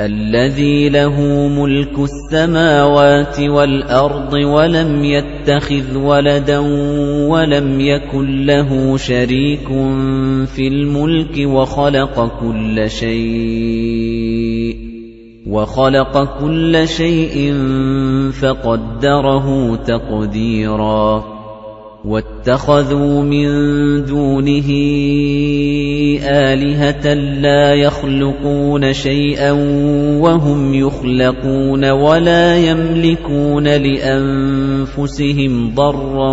الذي له ملك السماوات والأرض ولم يتخذ ولدا ولم يكن له شريك في الملك وخلق كل شيء وخلق كل شيء فقدره تقديراً واتخذوا من دونه آلهة لا يخلقون شيئا وهم يخلقون ولا يملكون لأنفسهم ضرا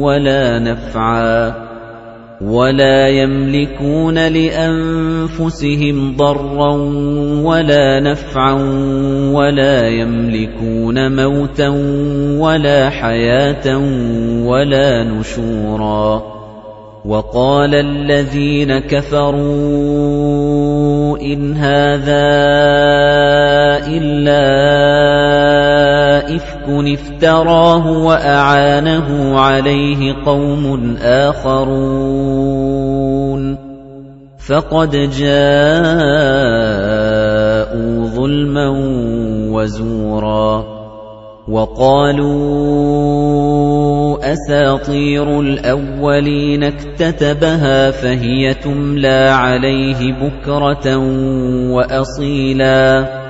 ولا نفعا ولا يملكون لأنفسهم ضرا ولا نفعا ولا يملكون موتا ولا حياة ولا نشورا وقال الذين كفروا إن هذا إلا إفك افتراه وأعانه عليه قوم آخرون فقد جاءوا ظلما وزورا وقالوا أساطير الأولين اكتتبها فهي تملى عليه بكرة وأصيلاً.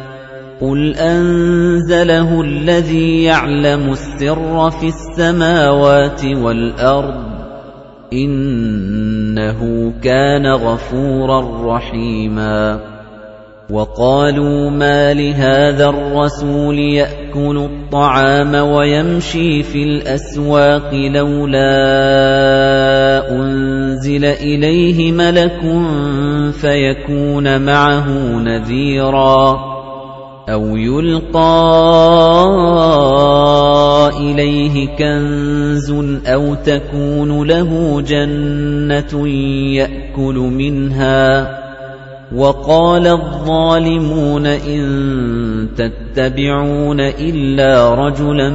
قُلْ أَنزَلَهُ الَّذِي يَعْلَمُ السِّرَّ فِي السَّمَاوَاتِ وَالْأَرْضِ إِنَّهُ كَانَ غَفُورًا رَّحِيمًا. وَقَالُوا مَا لِهَذَا الرَّسُولِ يَأْكُلُ الطَّعَامَ وَيَمْشِي فِي الْأَسْوَاقِ لَوْلَا أُنزِلَ إِلَيْهِ مَلَكٌ فَيَكُونَ مَعَهُ نَذِيرًا أَوْ يُلْقَىٰ إِلَيْهِ كَنزٌ أَوْ تَكُونُ لَهُ جَنَّةٌ يَأْكُلُ مِنْهَا وَقَالَ الظَّالِمُونَ إِن تَتَّبِعُونَ إِلَّا رَجُلًا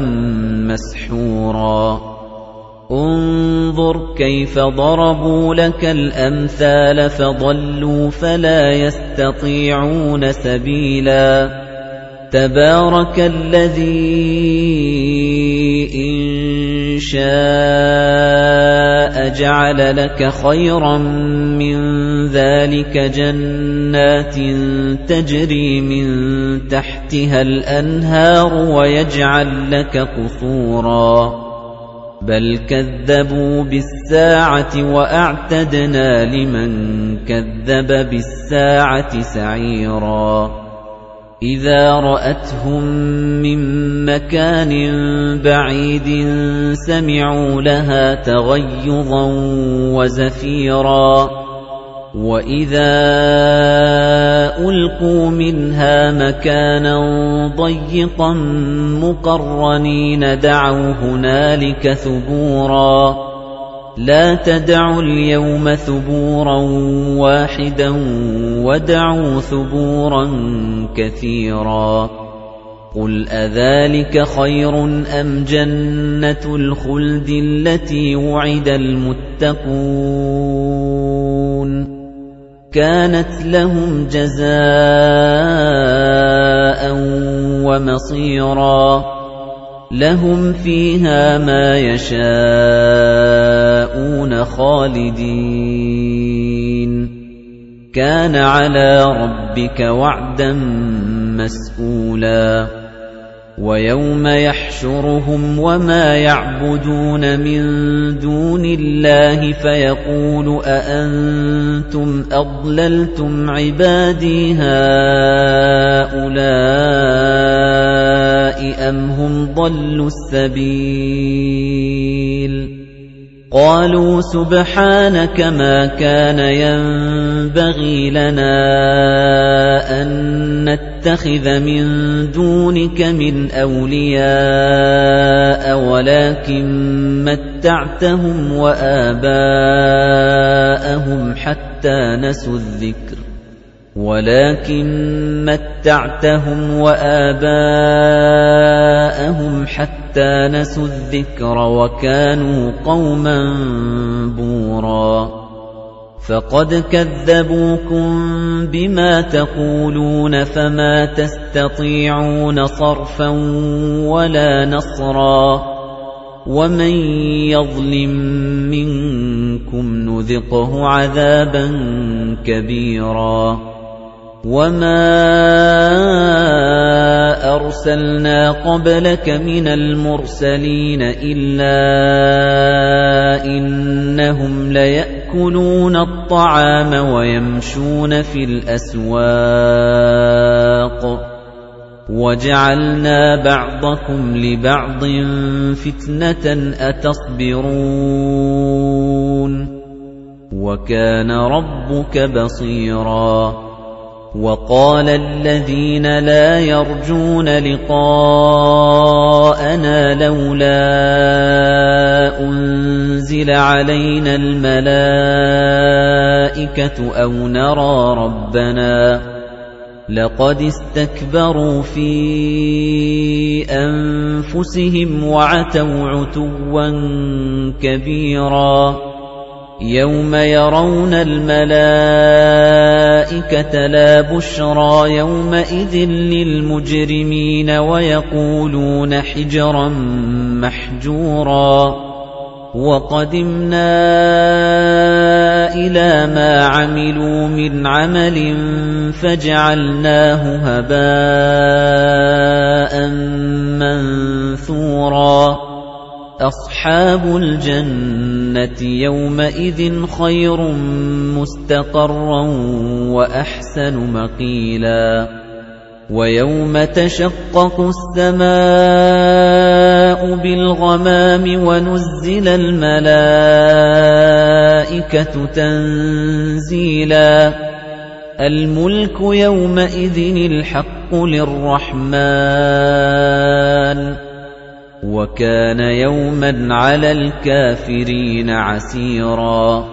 مَّسْحُورًا. انظُرْ كَيْفَ ضَرَبُوا لَكَ الْأَمْثَالَ فَضَلُّوا فَلَا يَسْتَطِيعُونَ سَبِيلًا. تبارك الذي إن شاء جعل لك خيرا من ذلك جنات تجري من تحتها الأنهار ويجعل لك قصورا. بل كذبوا بالساعة وأعتدنا لمن كذب بالساعة سعيراً. إِذَا رَأَتْهُم مِّن مَّكَانٍ بَعِيدٍ سَمِعُوا لَهَا تَغَيُّظًا وَزَفِيرًا. وَإِذَا أُلْقُوا مِنْهَا مَكَانًا ضَيِّقًا مُّقَرَّنِينَ دَعَوْا هُنَالِكَ ثُبُورًا لا تدعوا اليوم ثبورا واحدا ودعوا ثبورا كثيرا قل أذلك خير أم جنة الخلد التي وعد المتقون كانت لهم جزاء ومصيرا لهم فيها ما يشاءون خالدين. كان على ربك وعدا مسئولا ويوم يحشرهم وما يعبدون من دون الله فيقول أأنتم أضللتم عبادي هؤلاء أم هم ضلوا السبيل؟ قالوا سبحانك ما كان ينبغي لنا أن نتخذ من دونك من أولياء ولكن متعتهم وآباءهم حتى نسوا الذكر. وَلَٰكِن مَّتَّعْتَهُمْ وَآبَاءَهُمْ حَتَّىٰ نَسُوا الذِّكْرَ وَكَانُوا قَوْمًا بُورًا. فَقَدْ كَذَّبُوكُم بِمَا تَقُولُونَ فَمَا تَسْتَطِيعُونَ صَرْفًا وَلَا نَصْرًا وَمَن يَظْلِم مِّنكُمْ نُذِقْهُ عَذَابًا كَبِيرًا وَمَا أَرْسَلْنَا قَبْلَكَ مِنَ الْمُرْسَلِينَ إِلَّا إِنَّهُمْ لَيَأْكُلُونَ الطَّعَامَ وَيَمْشُونَ فِي الْأَسْوَاقِ وَجَعَلْنَا بَعْضَكُمْ لِبَعْضٍ فِتْنَةً أَتَصْبِرُونَ وَكَانَ رَبُّكَ بَصِيرًا وَقَالَ الَّذِينَ لَا يَرْجُونَ لِقَاءَنَا لَوْلَا أُنزِلَ عَلَيْنَا الْمَلَائِكَةُ أَوْ نَرَىٰ رَبَّنَا لَقَدِ اسْتَكْبَرُوا فِي أَنفُسِهِمْ وَعَتَوْا عُتُوًّا كَبِيرًا يَوْمَ يَرَوْنَ الْمَلَائِكَةَ لَا بُشْرَىٰ يَوْمَئِذٍ لِّلْمُجْرِمِينَ وَيَقُولُونَ حِجْرًا مَّحْجُورًا وَقَدِمْنَا إِلَىٰ مَا عَمِلُوا مِنْ عَمَلٍ فَجَعَلْنَاهُ هَبَاءً مَّنثُورًا أَصْحَابُ الْجَنَّةِ يَوْمَئِذٍ خَيْرٌ مُّسْتَقَرًّا وَأَحْسَنُ مَقِيلًا وَيَوْمَ تَشَقَّقُ السَّمَاءُ بِالْغَمَامِ وَنُزِّلَ الْمَلَائِكَةُ تَنزِيلًا الْمُلْكُ يَوْمَئِذٍ الْحَقُّ لِلرَّحْمَٰنِ وَكَانَ يَوْمًا عَلَى الْكَافِرِينَ عَسِيرًا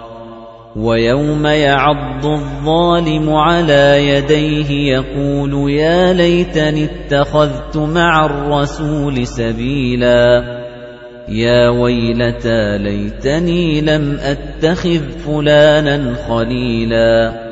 وَيَوْمَ يَعَضُّ الظَّالِمُ عَلَى يَدَيْهِ يَقُولُ يَا لَيْتَنِي اتَّخَذْتُ مَعَ الرَّسُولِ سَبِيلًا يَا وَيْلَتَىٰ لَيْتَنِي لَمْ أَتَّخِذْ فُلَانًا خَلِيلًا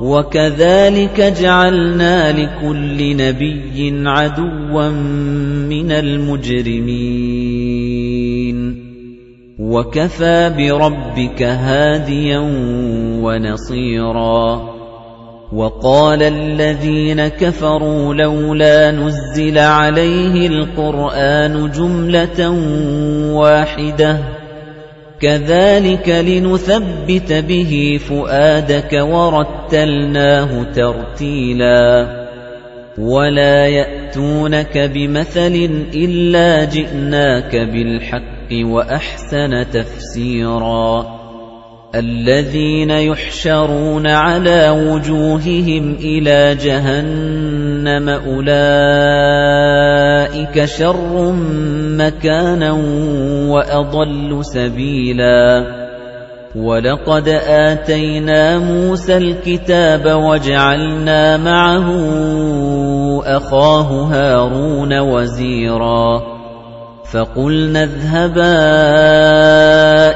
وَكَذَلِكَ جَعَلْنَا لِكُلِّ نَبِيٍّ عَدُوًّا مِنَ الْمُجْرِمِينَ. وَكَفَىٰ بِرَبِّكَ هَادِيًا وَنَصِيرًا. وَقَالَ الَّذِينَ كَفَرُوا لَوْلَا نُزِّلَ عَلَيْهِ الْقُرْآنُ جُمْلَةً وَاحِدَةً. كَذَلِكَ لِنُثَبِّتَ بِهِ فُؤَادَكَ وَرَتَّلْنَاهُ تَرْتِيلًا. وَلَا يَأْتُونَكَ بِمَثَلٍ إِلَّا جِئْنَاكَ بِالْحَقِّ وَأَحْسَنَ تَفْسِيرًا. الَّذِينَ يُحْشَرُونَ عَلَى وُجُوهِهِمْ إِلَى جَهَنَّمَ أُولَئِكَ شَرٌّ مَّكَانًا وَأَضَلُّ سَبِيلًا. وَلَقَدْ آتَيْنَا مُوسَى الْكِتَابَ وَجَعَلْنَا مَعَهُ أَخَاهُ هَارُونَ وَزِيرًا. فَقُلْنَا اذْهَبَا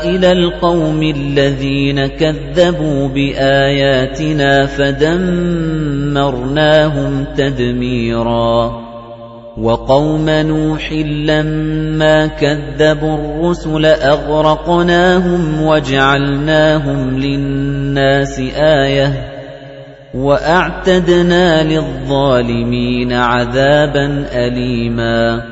إِلَى الْقَوْمِ الَّذِينَ كَذَّبُوا بِآيَاتِنَا فَدَمَّرْنَاهُمْ تَدْمِيرًا. وَقَوْمَ نُوحٍ لَّمَّا كَذَّبُوا الرُّسُلَ أَغْرَقْنَاهُمْ وَجَعَلْنَاهُمْ لِلنَّاسِ آيَةً وَأَعْتَدْنَا لِلظَّالِمِينَ عَذَابًا أَلِيمًا.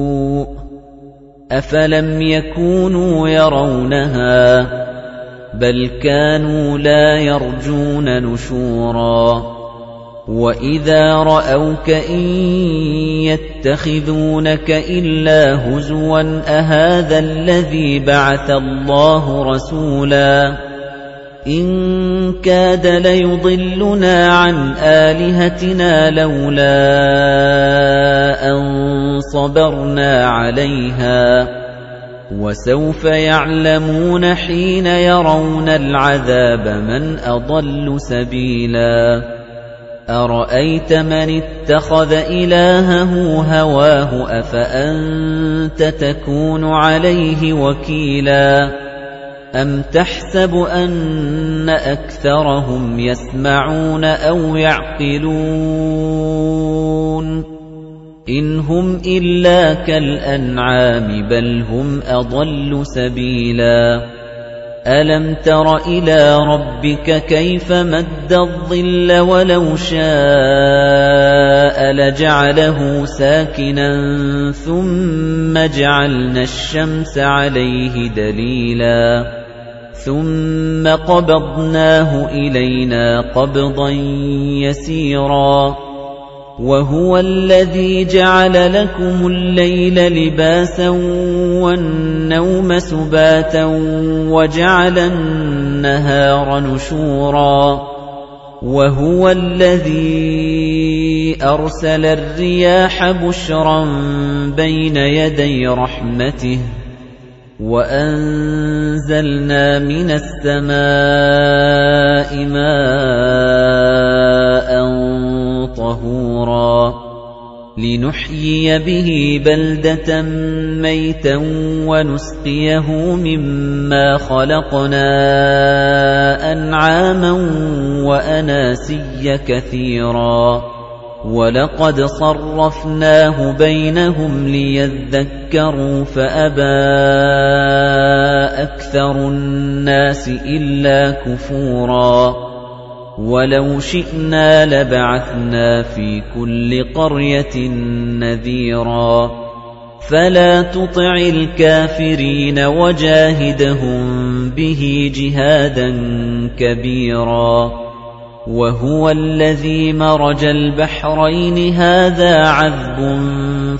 أَفَلَمْ يَكُونُوا يَرَوْنَهَا بَلْ كَانُوا لَا يَرْجُونَ نُشُورًا وَإِذَا رَأَوْكَ إِن يَتَّخِذُونَكَ إِلَّا هُزُوًا أَهَذَا الَّذِي بَعَثَ اللَّهُ رَسُولًا إِن كَادَ لَيُضِلُّنَا عَن آلِهَتِنَا لَوْلَا أَن صَبَرْنَا عَلَيْهَا. وَسَوْفَ يَعْلَمُونَ حِينَ يَرَوْنَ الْعَذَابَ مَنْ أَضَلُّ سَبِيلًا. أَرَأَيْتَ مَنِ اتَّخَذَ إِلَٰهَهُ هَوَاهُ؟ أَفَأَنتَ تَكُونُ عَلَيْهِ وَكِيلًا؟ أَمْ تَحْسَبُ أَنَّ أَكْثَرَهُمْ يَسْمَعُونَ أَوْ يَعْقِلُونَ؟ إِنْ هُمْ إِلَّا كَالْأَنْعَامِ بَلْ هُمْ أَضَلُّ سَبِيلًا. أَلَمْ تَرَ إِلَى رَبِّكَ كَيْفَ مَدَّ الظِّلَّ وَلَوْ شَاءَ لَجَعَلَهُ سَاكِنًا ثُمَّ جَعَلْنَا الشَّمْسَ عَلَيْهِ دَلِيلًا. ثُمَّ قَبَضْنَاهُ إِلَيْنَا قَبْضًا يَسِيرًا. وَهُوَ الَّذِي جَعَلَ لَكُمُ اللَّيْلَ لِبَاسًا وَالنَّوْمَ سُبَاتًا وَجَعَلَ النَّهَارَ نُشُورًا وَهُوَ الَّذِي أَرْسَلَ الرِّيَاحَ بُشْرًا بَيْنَ يَدَيْ رَحْمَتِهِ وَأَنزَلْنَا مِنَ السَّمَاءِ مَاءً طَهُورًا لِنُحْيِيَ بِهِ بَلْدَةً مَيْتًا وَنُسْقِيَهُ مِمَّا خَلَقْنَا أَنْعَامًا وَأَنَاسِيَّ كَثِيرًا وَلَقَدْ صَرَّفْنَاهُ بَيْنَهُمْ لِيَذَّكَّرُوا فَأَبَى أَكْثَرُ النَّاسِ إِلَّا كُفُورًا وَلَوْ شِئْنَا لَبَعَثْنَا فِي كُلِّ قَرْيَةٍ نَذِيرًا. فَلَا تُطِعِ الْكَافِرِينَ وَجَاهِدْهُم بِهِ جِهَادًا كَبِيرًا. وَهُوَ الَّذِي مَرَجَ الْبَحْرَيْنِ هَذَا عَذْبٌ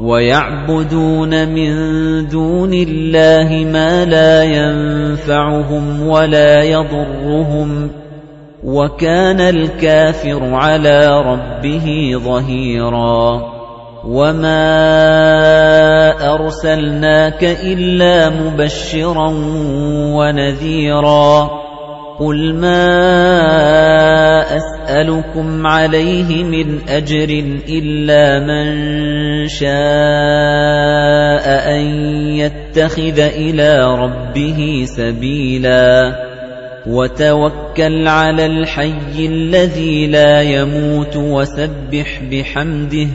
وَيَعْبُدُونَ مِن دُونِ اللَّهِ مَا لَا يَنفَعُهُمْ وَلَا يَضُرُّهُمْ وَكَانَ الْكَافِرُ عَلَى رَبِّهِ ظَهِيرًا وَمَا أَرْسَلْنَاكَ إِلَّا مُبَشِّرًا وَنَذِيرًا قُلْ مَا أَسْأَلُكُمْ عَلَيْهِ مِنْ أَجْرٍ إِلَّا مَنْ شَاءَ أَنْ يَتَّخِذَ إِلَى رَبِّهِ سَبِيلًا. وَتَوَكَّلْ عَلَى الْحَيِّ الَّذِي لَا يَمُوتُ وَسَبِّحْ بِحَمْدِهِ.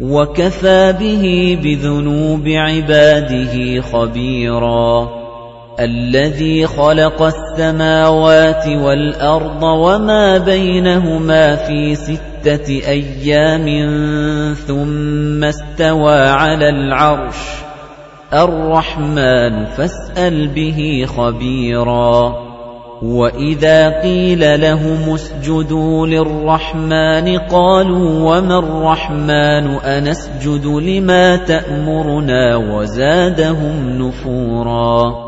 وَكَفَى بِهِ بِذُنُوبِ عِبَادِهِ خَبِيرًا. الَّذِي خَلَقَ السَّمَاوَاتِ وَالْأَرْضَ وَمَا بَيْنَهُمَا فِي سِتَّةِ أَيَّامٍ ثُمَّ اسْتَوَى عَلَى الْعَرْشِ. الرَّحْمَنُ فَاسْأَلْ بِهِ خَبِيرًا. وَإِذَا قِيلَ لَهُمُ اسْجُدُوا لِلرَّحْمَنِ قَالُوا وَمَا الرَّحْمَنُ؟ أَنَسْجُدُ لِمَا تَأْمُرُنَا وَزَادَهُمْ نُفُورًا.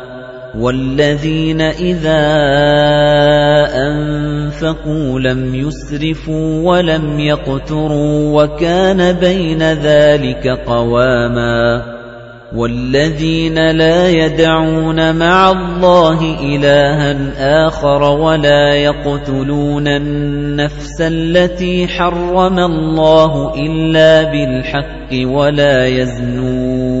وَالَّذِينَ إِذَا أَنفَقُوا لَمْ يُسْرِفُوا وَلَمْ يَقْتُرُوا وَكَانَ بَيْنَ ذَلِكَ قَوَامًا وَالَّذِينَ لَا يَدْعُونَ مَعَ اللَّهِ إِلَٰهًا آخَرَ وَلَا يَقْتُلُونَ النَّفْسَ الَّتِي حَرَّمَ اللَّهُ إِلَّا بِالْحَقِّ وَلَا يَزْنُونَ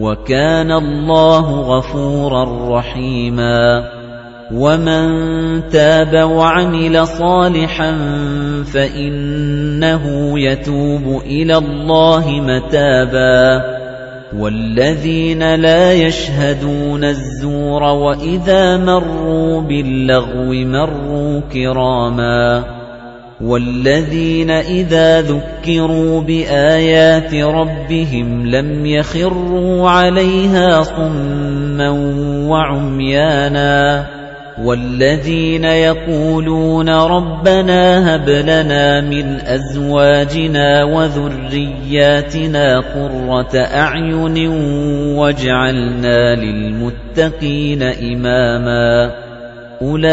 وَكَانَ اللَّهُ غَفُورًا رَّحِيمًا. وَمَن تَابَ وَعَمِلَ صَالِحًا فَإِنَّهُ يَتُوبُ إِلَى اللَّهِ مَتَابًا. وَالَّذِينَ لَا يَشْهَدُونَ الزُّورَ وَإِذَا مَرُّوا بِاللَّغْوِ مَرُّوا كِرَامًا. وَالَّذِينَ إِذَا ذُكِّرُوا بِآيَاتِ رَبِّهِمْ لَمْ يَخِرُّوا عَلَيْهَا صُمًّا وَعُمْيَانًا وَالَّذِينَ يَقُولُونَ رَبَّنَا هَبْ لَنَا مِنْ أَزْوَاجِنَا وَذُرِّيَّاتِنَا قُرَّةَ أَعْيُنٍ وَاجْعَلْنَا لِلْمُتَّقِينَ إِمَامًا أُولَئِكَ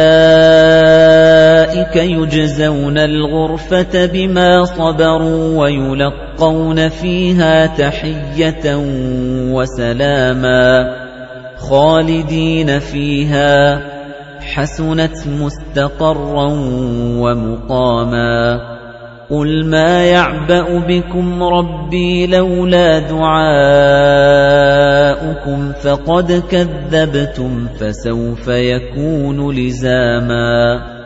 يُجْزَوْنَ الْغُرْفَةَ بِمَا صَبَرُوا وَيُلَقَّوْنَ فِيهَا تَحِيَّةً وَسَلَامًا خَالِدِينَ فِيهَا حَسُنَتْ مُسْتَقَرًّا وَمُقَامًا قُلْ مَا يَعْبَأُ بِكُمْ رَبِّي لَوْلَا دُعَاؤُكُمْ فَقَدْ كَذَّبْتُمْ فَسَوْفَ يَكُونُ لِزَامًا